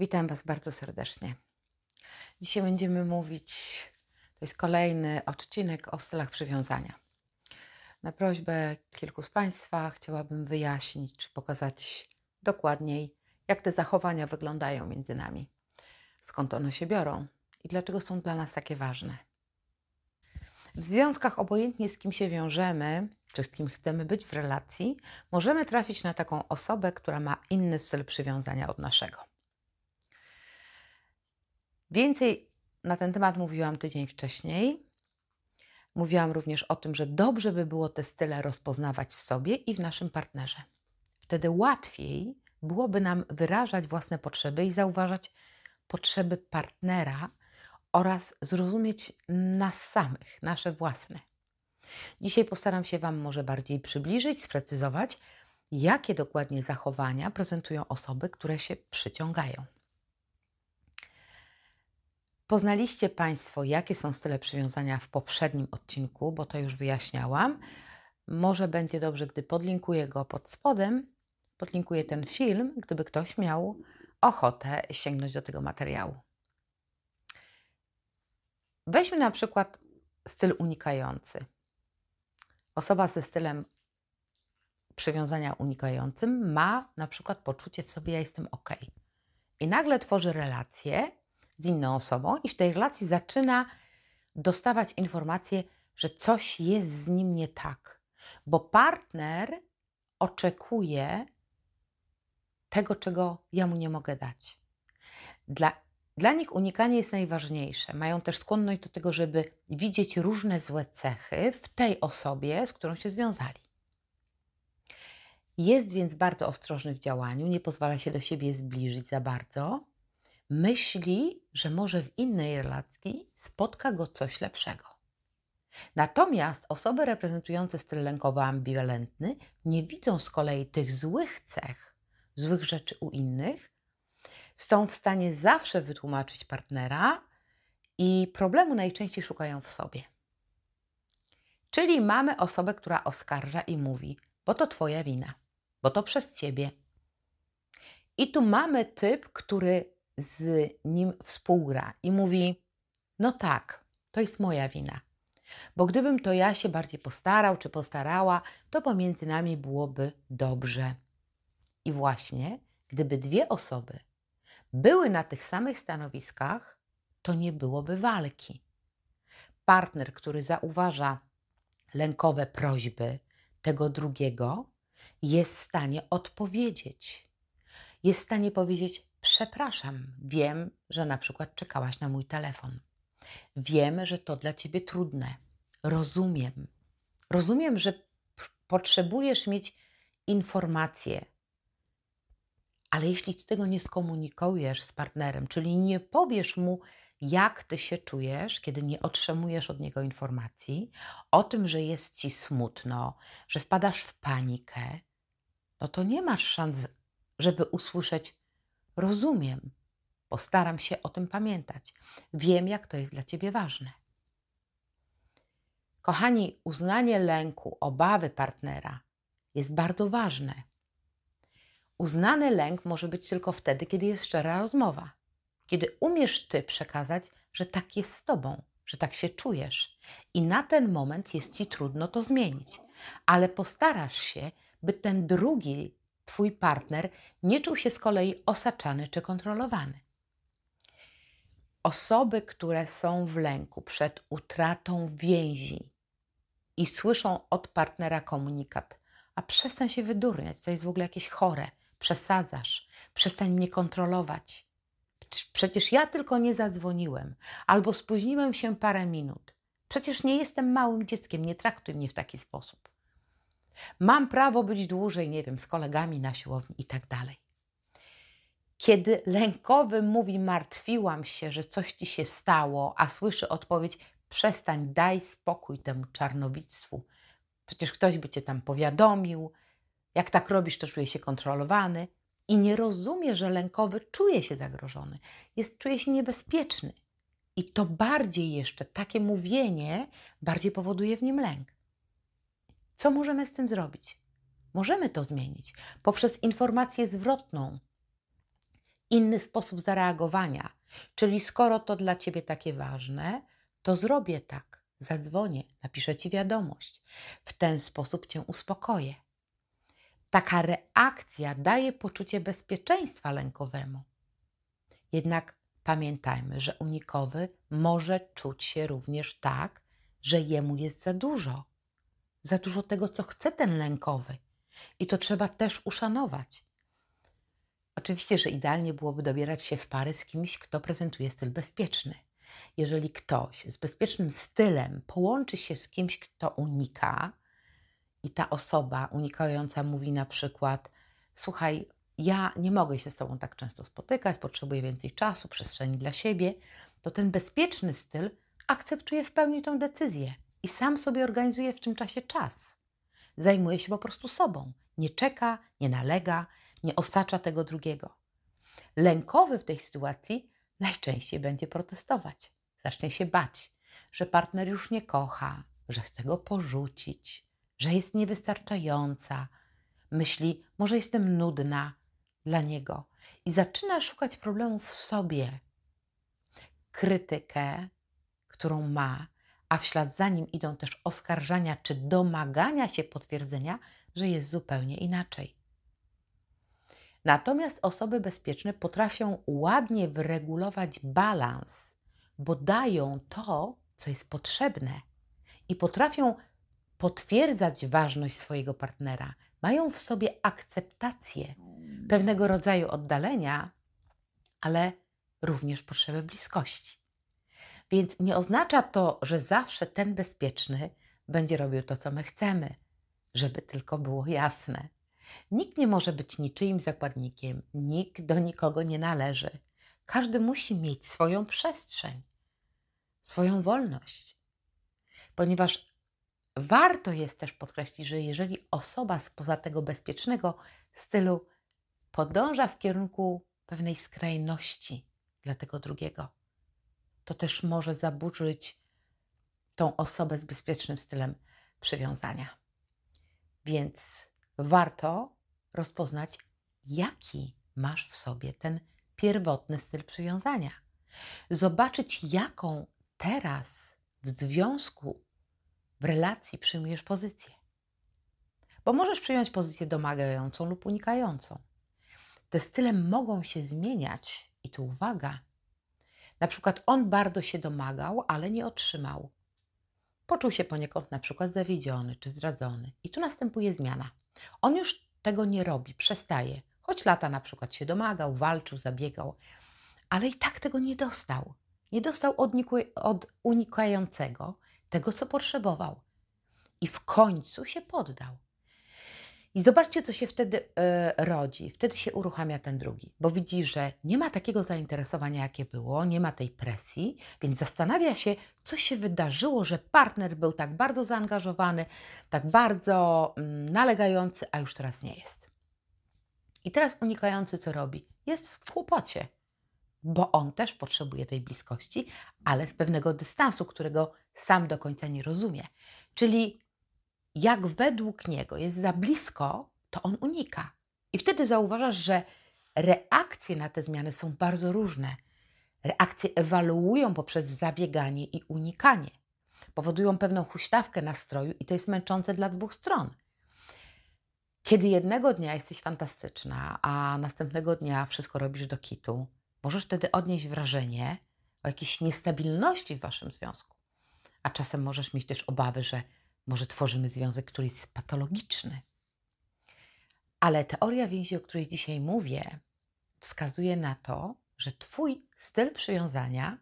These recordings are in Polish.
Witam Was bardzo serdecznie. Dzisiaj będziemy mówić, to jest kolejny odcinek o stylach przywiązania. Na prośbę kilku z Państwa chciałabym wyjaśnić, czy pokazać dokładniej, jak te zachowania wyglądają między nami, skąd one się biorą i dlaczego są dla nas takie ważne. W związkach, obojętnie z kim się wiążemy, czy z kim chcemy być w relacji, możemy trafić na taką osobę, która ma inny styl przywiązania od naszego. Więcej na ten temat mówiłam tydzień wcześniej. Mówiłam również o tym, że dobrze by było te style rozpoznawać w sobie i w naszym partnerze. Wtedy łatwiej byłoby nam wyrażać własne potrzeby i zauważać potrzeby partnera oraz zrozumieć nas samych, nasze własne. Dzisiaj postaram się Wam może bardziej przybliżyć, sprecyzować, jakie dokładnie zachowania prezentują osoby, które się przyciągają. Poznaliście Państwo, jakie są style przywiązania w poprzednim odcinku, bo to już wyjaśniałam. Może będzie dobrze, gdy podlinkuję go pod spodem. Podlinkuję ten film, gdyby ktoś miał ochotę sięgnąć do tego materiału. Weźmy na przykład styl unikający. Osoba ze stylem przywiązania unikającym ma na przykład poczucie w sobie, ja jestem ok. I nagle tworzy relację z inną osobą i w tej relacji zaczyna dostawać informacje, że coś jest z nim nie tak, bo partner oczekuje tego, czego ja mu nie mogę dać. Dla, dla nich unikanie jest najważniejsze. Mają też skłonność do tego, żeby widzieć różne złe cechy w tej osobie, z którą się związali. Jest więc bardzo ostrożny w działaniu, nie pozwala się do siebie zbliżyć za bardzo, myśli, że może w innej relacji spotka go coś lepszego. Natomiast osoby reprezentujące styl lękowo-ambiwalentny nie widzą z kolei tych złych cech, złych rzeczy u innych, są w stanie zawsze wytłumaczyć partnera i problemu najczęściej szukają w sobie. Czyli mamy osobę, która oskarża i mówi, bo to Twoja wina, bo to przez Ciebie. I tu mamy typ, który z nim współgra i mówi: No tak, to jest moja wina. Bo gdybym to ja się bardziej postarał czy postarała, to pomiędzy nami byłoby dobrze. I właśnie, gdyby dwie osoby były na tych samych stanowiskach, to nie byłoby walki. Partner, który zauważa lękowe prośby tego drugiego, jest w stanie odpowiedzieć. Jest w stanie powiedzieć: Przepraszam, wiem, że na przykład czekałaś na mój telefon. Wiem, że to dla ciebie trudne. Rozumiem. Rozumiem, że potrzebujesz mieć informacje, ale jeśli ty tego nie skomunikujesz z partnerem, czyli nie powiesz mu, jak ty się czujesz, kiedy nie otrzymujesz od niego informacji o tym, że jest ci smutno, że wpadasz w panikę, no to nie masz szans, żeby usłyszeć: Rozumiem, postaram się o tym pamiętać. Wiem, jak to jest dla ciebie ważne. Kochani, uznanie lęku, obawy partnera jest bardzo ważne. Uznany lęk może być tylko wtedy, kiedy jest szczera rozmowa. Kiedy umiesz ty przekazać, że tak jest z tobą, że tak się czujesz i na ten moment jest ci trudno to zmienić, ale postarasz się, by ten drugi Twój partner nie czuł się z kolei osaczany czy kontrolowany. Osoby, które są w lęku przed utratą więzi i słyszą od partnera komunikat, a przestań się wydurniać, to jest w ogóle jakieś chore, przesadzasz, przestań mnie kontrolować. Przecież ja tylko nie zadzwoniłem, albo spóźniłem się parę minut. Przecież nie jestem małym dzieckiem, nie traktuj mnie w taki sposób. Mam prawo być dłużej, nie wiem, z kolegami na siłowni i tak dalej. Kiedy lękowy mówi: Martwiłam się, że coś ci się stało, a słyszy odpowiedź: Przestań, daj spokój temu czarnowictwu. Przecież ktoś by cię tam powiadomił. Jak tak robisz, to czuje się kontrolowany i nie rozumie, że lękowy czuje się zagrożony, jest, czuje się niebezpieczny. I to bardziej jeszcze, takie mówienie bardziej powoduje w nim lęk. Co możemy z tym zrobić? Możemy to zmienić poprzez informację zwrotną, inny sposób zareagowania. Czyli skoro to dla ciebie takie ważne, to zrobię tak, zadzwonię, napiszę ci wiadomość. W ten sposób cię uspokoję. Taka reakcja daje poczucie bezpieczeństwa lękowemu. Jednak pamiętajmy, że unikowy może czuć się również tak, że jemu jest za dużo. Za dużo tego, co chce ten lękowy. I to trzeba też uszanować. Oczywiście, że idealnie byłoby dobierać się w pary z kimś, kto prezentuje styl bezpieczny. Jeżeli ktoś z bezpiecznym stylem połączy się z kimś, kto unika, i ta osoba unikająca mówi na przykład: Słuchaj, ja nie mogę się z Tobą tak często spotykać, potrzebuję więcej czasu, przestrzeni dla siebie, to ten bezpieczny styl akceptuje w pełni tą decyzję i sam sobie organizuje w tym czasie czas. Zajmuje się po prostu sobą, nie czeka, nie nalega, nie osacza tego drugiego. Lękowy w tej sytuacji najczęściej będzie protestować, zacznie się bać, że partner już nie kocha, że chce go porzucić, że jest niewystarczająca. Myśli, może jestem nudna dla niego i zaczyna szukać problemów w sobie. Krytykę, którą ma, a w ślad za nim idą też oskarżania czy domagania się potwierdzenia, że jest zupełnie inaczej. Natomiast osoby bezpieczne potrafią ładnie wyregulować balans, bo dają to, co jest potrzebne i potrafią potwierdzać ważność swojego partnera, mają w sobie akceptację pewnego rodzaju oddalenia, ale również potrzebę bliskości. Więc nie oznacza to, że zawsze ten bezpieczny będzie robił to, co my chcemy, żeby tylko było jasne. Nikt nie może być niczyim zakładnikiem, nikt do nikogo nie należy. Każdy musi mieć swoją przestrzeń, swoją wolność, ponieważ warto jest też podkreślić, że jeżeli osoba spoza tego bezpiecznego stylu podąża w kierunku pewnej skrajności dla tego drugiego, to też może zaburzyć tą osobę z bezpiecznym stylem przywiązania. Więc warto rozpoznać, jaki masz w sobie ten pierwotny styl przywiązania. Zobaczyć, jaką teraz w związku, w relacji przyjmujesz pozycję. Bo możesz przyjąć pozycję domagającą lub unikającą. Te style mogą się zmieniać, i tu uwaga. Na przykład on bardzo się domagał, ale nie otrzymał. Poczuł się poniekąd na przykład zawiedziony czy zdradzony, i tu następuje zmiana. On już tego nie robi, przestaje. Choć lata na przykład się domagał, walczył, zabiegał, ale i tak tego nie dostał. Nie dostał od, od unikającego tego, co potrzebował. I w końcu się poddał. I zobaczcie, co się wtedy y, rodzi. Wtedy się uruchamia ten drugi, bo widzi, że nie ma takiego zainteresowania, jakie było, nie ma tej presji, więc zastanawia się, co się wydarzyło, że partner był tak bardzo zaangażowany, tak bardzo mm, nalegający, a już teraz nie jest. I teraz unikający co robi? Jest w kłopocie, bo on też potrzebuje tej bliskości, ale z pewnego dystansu, którego sam do końca nie rozumie. Czyli jak według niego jest za blisko, to on unika. I wtedy zauważasz, że reakcje na te zmiany są bardzo różne. Reakcje ewaluują poprzez zabieganie i unikanie. Powodują pewną huśtawkę nastroju i to jest męczące dla dwóch stron. Kiedy jednego dnia jesteś fantastyczna, a następnego dnia wszystko robisz do kitu, możesz wtedy odnieść wrażenie o jakiejś niestabilności w waszym związku. A czasem możesz mieć też obawy, że może tworzymy związek, który jest patologiczny. Ale teoria więzi, o której dzisiaj mówię, wskazuje na to, że Twój styl przywiązania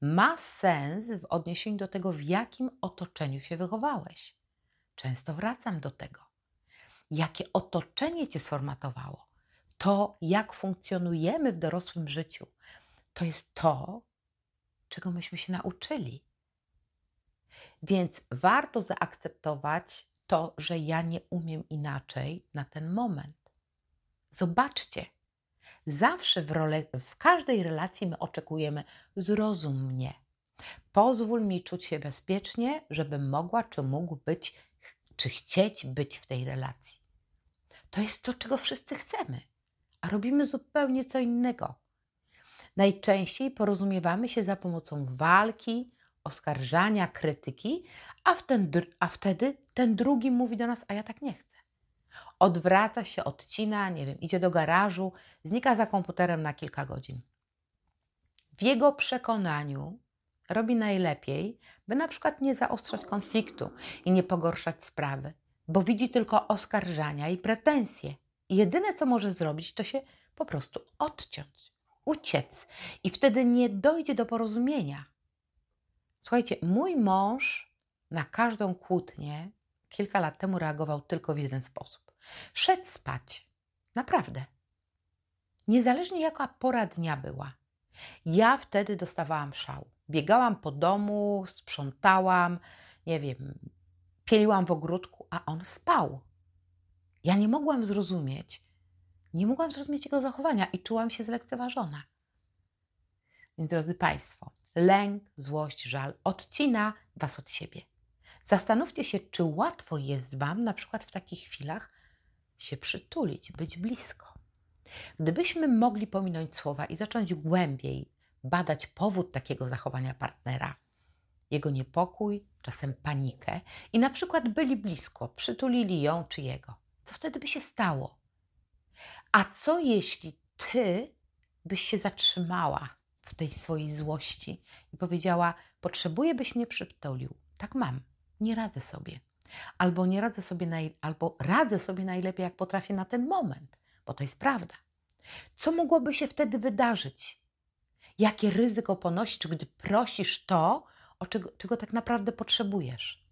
ma sens w odniesieniu do tego, w jakim otoczeniu się wychowałeś. Często wracam do tego. Jakie otoczenie Cię sformatowało? to, jak funkcjonujemy w dorosłym życiu, to jest to, czego myśmy się nauczyli. Więc warto zaakceptować to, że ja nie umiem inaczej na ten moment. Zobaczcie, zawsze w, role, w każdej relacji my oczekujemy zrozum mnie. Pozwól mi czuć się bezpiecznie, żebym mogła czy mógł być, czy chcieć być w tej relacji. To jest to, czego wszyscy chcemy, a robimy zupełnie co innego. Najczęściej porozumiewamy się za pomocą walki, oskarżania, krytyki, a, ten, a wtedy ten drugi mówi do nas, a ja tak nie chcę. Odwraca się, odcina, nie wiem, idzie do garażu, znika za komputerem na kilka godzin. W jego przekonaniu robi najlepiej, by na przykład nie zaostrzać konfliktu i nie pogorszać sprawy, bo widzi tylko oskarżania i pretensje. I jedyne, co może zrobić, to się po prostu odciąć, uciec i wtedy nie dojdzie do porozumienia. Słuchajcie, mój mąż na każdą kłótnię kilka lat temu reagował tylko w jeden sposób. Szedł spać. Naprawdę. Niezależnie jaka pora dnia była. Ja wtedy dostawałam szał. Biegałam po domu, sprzątałam, nie wiem, pieliłam w ogródku, a on spał. Ja nie mogłam zrozumieć, nie mogłam zrozumieć jego zachowania i czułam się zlekceważona. Więc drodzy Państwo, lęk, złość, żal odcina Was od siebie. Zastanówcie się, czy łatwo jest Wam na przykład w takich chwilach się przytulić, być blisko. Gdybyśmy mogli pominąć słowa i zacząć głębiej badać powód takiego zachowania partnera, jego niepokój, czasem panikę i na przykład byli blisko, przytulili ją czy jego, co wtedy by się stało? A co jeśli ty byś się zatrzymała w tej swojej złości i powiedziała: Potrzebuję, byś mnie przytulił. Tak mam, nie radzę sobie. Albo nie radzę sobie, naj... albo radzę sobie najlepiej, jak potrafię na ten moment, bo to jest prawda. Co mogłoby się wtedy wydarzyć? Jakie ryzyko ponosisz, gdy prosisz to, o czego, czego tak naprawdę potrzebujesz?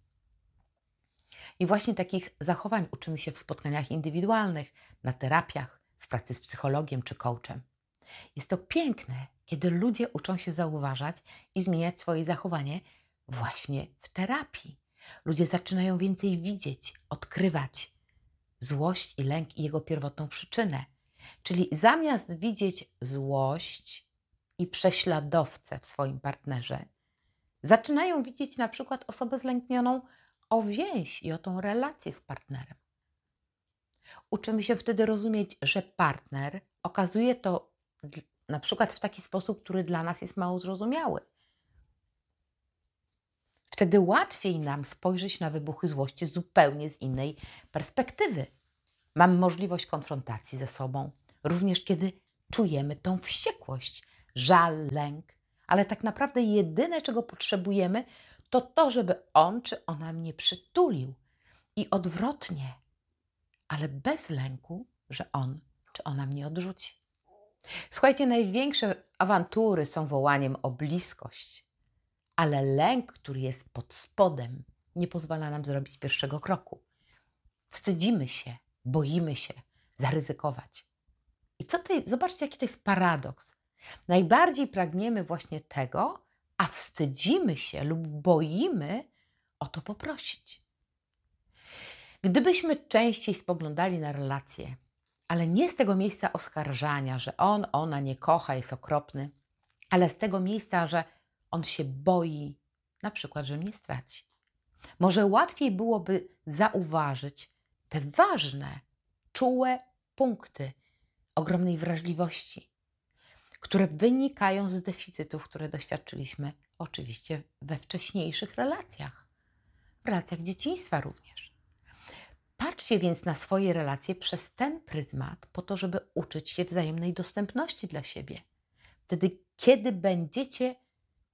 I właśnie takich zachowań uczymy się w spotkaniach indywidualnych, na terapiach, w pracy z psychologiem czy coachem. Jest to piękne, kiedy ludzie uczą się zauważać i zmieniać swoje zachowanie właśnie w terapii. Ludzie zaczynają więcej widzieć, odkrywać złość i lęk i jego pierwotną przyczynę. Czyli zamiast widzieć złość i prześladowcę w swoim partnerze, zaczynają widzieć na przykład osobę zlęknioną o więź i o tą relację z partnerem. Uczymy się wtedy rozumieć, że partner okazuje to na przykład w taki sposób, który dla nas jest mało zrozumiały. Wtedy łatwiej nam spojrzeć na wybuchy złości zupełnie z innej perspektywy. Mamy możliwość konfrontacji ze sobą, również kiedy czujemy tą wściekłość, żal, lęk, ale tak naprawdę jedyne, czego potrzebujemy, to to, żeby on czy ona mnie przytulił. I odwrotnie, ale bez lęku, że on czy ona mnie odrzuci. Słuchajcie, największe awantury są wołaniem o bliskość, ale lęk, który jest pod spodem, nie pozwala nam zrobić pierwszego kroku. Wstydzimy się, boimy się zaryzykować. I co ty, zobaczcie, jaki to jest paradoks. Najbardziej pragniemy właśnie tego, a wstydzimy się lub boimy o to poprosić. Gdybyśmy częściej spoglądali na relacje, ale nie z tego miejsca oskarżania, że on, ona nie kocha, jest okropny, ale z tego miejsca, że on się boi, na przykład, że mnie straci. Może łatwiej byłoby zauważyć te ważne, czułe punkty ogromnej wrażliwości, które wynikają z deficytów, które doświadczyliśmy oczywiście we wcześniejszych relacjach, w relacjach dzieciństwa również. Patrzcie więc na swoje relacje przez ten pryzmat, po to, żeby uczyć się wzajemnej dostępności dla siebie. Wtedy, kiedy będziecie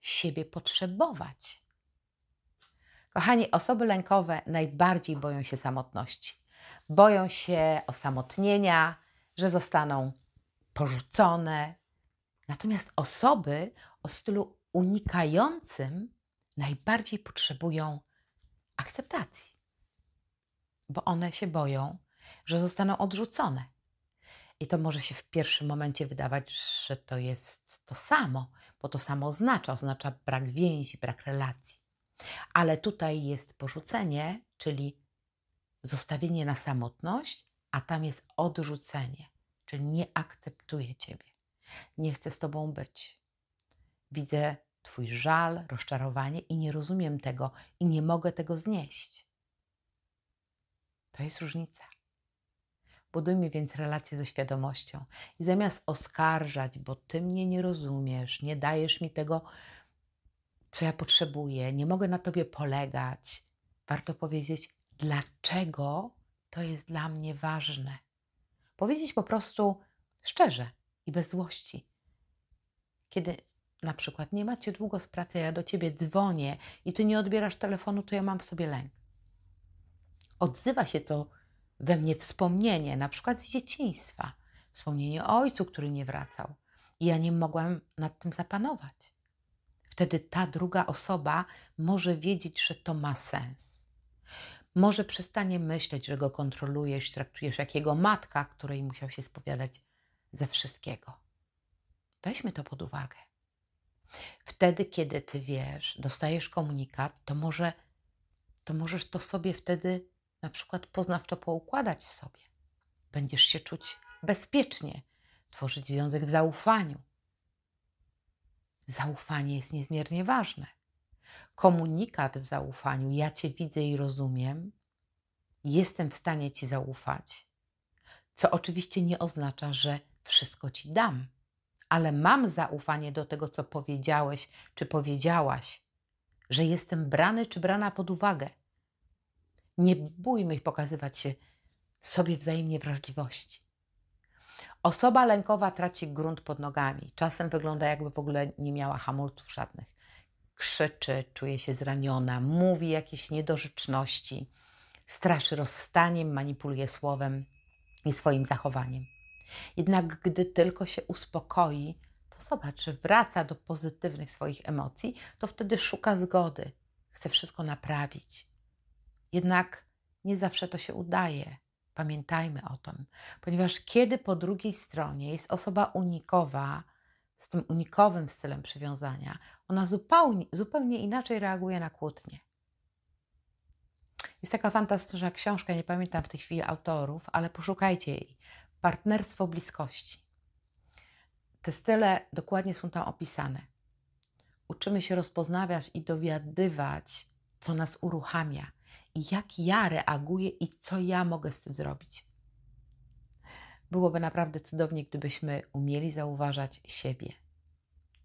siebie potrzebować. Kochani, osoby lękowe najbardziej boją się samotności. Boją się osamotnienia, że zostaną porzucone. Natomiast osoby o stylu unikającym najbardziej potrzebują akceptacji, bo one się boją, że zostaną odrzucone. I to może się w pierwszym momencie wydawać, że to jest to samo, bo to samo oznacza, oznacza brak więzi, brak relacji. Ale tutaj jest porzucenie, czyli zostawienie na samotność, a tam jest odrzucenie, czyli nie akceptuję Ciebie, nie chcę z Tobą być. Widzę Twój żal, rozczarowanie i nie rozumiem tego i nie mogę tego znieść. To jest różnica. Budujmy więc relacje ze świadomością i zamiast oskarżać, bo Ty mnie nie rozumiesz, nie dajesz mi tego, co ja potrzebuję, nie mogę na Tobie polegać, warto powiedzieć, dlaczego to jest dla mnie ważne. Powiedzieć po prostu szczerze i bez złości. Kiedy na przykład nie macie długo z pracy, ja do ciebie dzwonię i ty nie odbierasz telefonu, to ja mam w sobie lęk. Odzywa się to we mnie wspomnienie, na przykład z dzieciństwa, wspomnienie o ojcu, który nie wracał. I ja nie mogłam nad tym zapanować. Wtedy ta druga osoba może wiedzieć, że to ma sens. Może przestanie myśleć, że go kontrolujesz, traktujesz jak jego matka, której musiał się spowiadać ze wszystkiego. Weźmy to pod uwagę. Wtedy, kiedy ty wiesz, dostajesz komunikat, to może to możesz to sobie wtedy na przykład poznawczo poukładać w sobie. Będziesz się czuć bezpiecznie, tworzyć związek w zaufaniu. Zaufanie jest niezmiernie ważne. Komunikat w zaufaniu, ja Cię widzę i rozumiem, jestem w stanie Ci zaufać, co oczywiście nie oznacza, że wszystko Ci dam ale mam zaufanie do tego, co powiedziałeś czy powiedziałaś, że jestem brany czy brana pod uwagę. Nie bójmy pokazywać się sobie wzajemnie wrażliwości. Osoba lękowa traci grunt pod nogami. Czasem wygląda, jakby w ogóle nie miała hamulców żadnych. Krzyczy, czuje się zraniona, mówi jakieś niedorzeczności, straszy rozstaniem, manipuluje słowem i swoim zachowaniem. Jednak gdy tylko się uspokoi, to zobacz, że wraca do pozytywnych swoich emocji, to wtedy szuka zgody, chce wszystko naprawić. Jednak nie zawsze to się udaje. Pamiętajmy o tym, ponieważ kiedy po drugiej stronie jest osoba unikowa, z tym unikowym stylem przywiązania, ona zupełnie, zupełnie inaczej reaguje na kłótnie. Jest taka fantastyczna książka, nie pamiętam w tej chwili autorów, ale poszukajcie jej partnerstwo bliskości. Te style dokładnie są tam opisane. Uczymy się rozpoznawać i dowiadywać, co nas uruchamia jak ja reaguję i co ja mogę z tym zrobić. Byłoby naprawdę cudownie, gdybyśmy umieli zauważać siebie.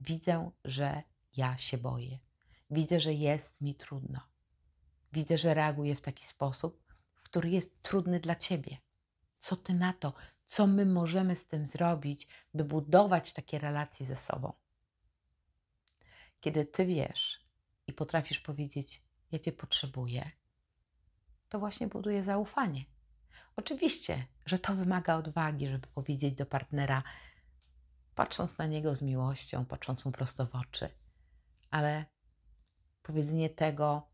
Widzę, że ja się boję. Widzę, że jest mi trudno. Widzę, że reaguję w taki sposób, który jest trudny dla ciebie. Co ty na to? co my możemy z tym zrobić, by budować takie relacje ze sobą. Kiedy ty wiesz i potrafisz powiedzieć, ja cię potrzebuję, to właśnie buduje zaufanie. Oczywiście, że to wymaga odwagi, żeby powiedzieć do partnera, patrząc na niego z miłością, patrząc mu prosto w oczy, ale powiedzenie tego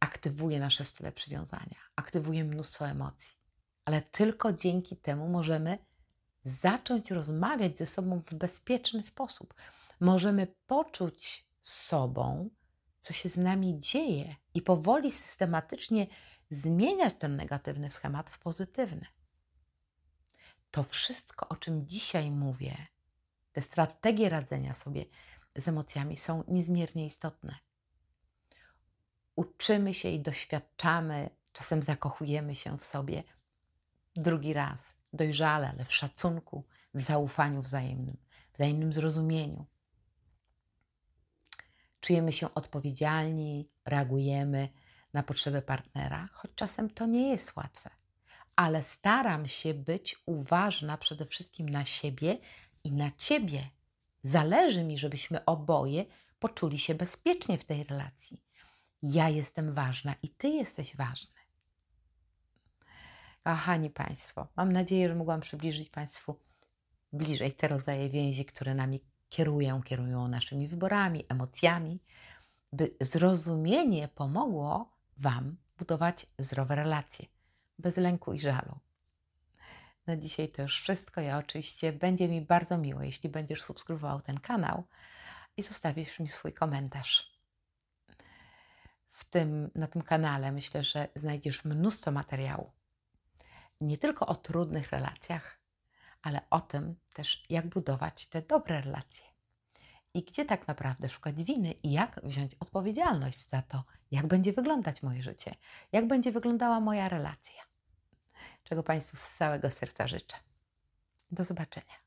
aktywuje nasze style przywiązania, aktywuje mnóstwo emocji ale tylko dzięki temu możemy zacząć rozmawiać ze sobą w bezpieczny sposób. Możemy poczuć sobą, co się z nami dzieje i powoli systematycznie zmieniać ten negatywny schemat w pozytywny. To wszystko, o czym dzisiaj mówię, te strategie radzenia sobie z emocjami są niezmiernie istotne. Uczymy się i doświadczamy, czasem zakochujemy się w sobie, drugi raz, dojrzale, ale w szacunku, w zaufaniu wzajemnym, wzajemnym zrozumieniu. Czujemy się odpowiedzialni, reagujemy na potrzeby partnera, choć czasem to nie jest łatwe. Ale staram się być uważna przede wszystkim na siebie i na ciebie. Zależy mi, żebyśmy oboje poczuli się bezpiecznie w tej relacji. Ja jestem ważna i ty jesteś ważny. Kochani Państwo, mam nadzieję, że mogłam przybliżyć Państwu bliżej te rodzaje więzi, które nami kierują, kierują naszymi wyborami, emocjami, by zrozumienie pomogło Wam budować zdrowe relacje, bez lęku i żalu. Na dzisiaj to już wszystko. Ja oczywiście będzie mi bardzo miło, jeśli będziesz subskrybował ten kanał i zostawisz mi swój komentarz. W tym, na tym kanale myślę, że znajdziesz mnóstwo materiału. Nie tylko o trudnych relacjach, ale o tym też, jak budować te dobre relacje. I gdzie tak naprawdę szukać winy i jak wziąć odpowiedzialność za to, jak będzie wyglądać moje życie, jak będzie wyglądała moja relacja. Czego Państwu z całego serca życzę. Do zobaczenia.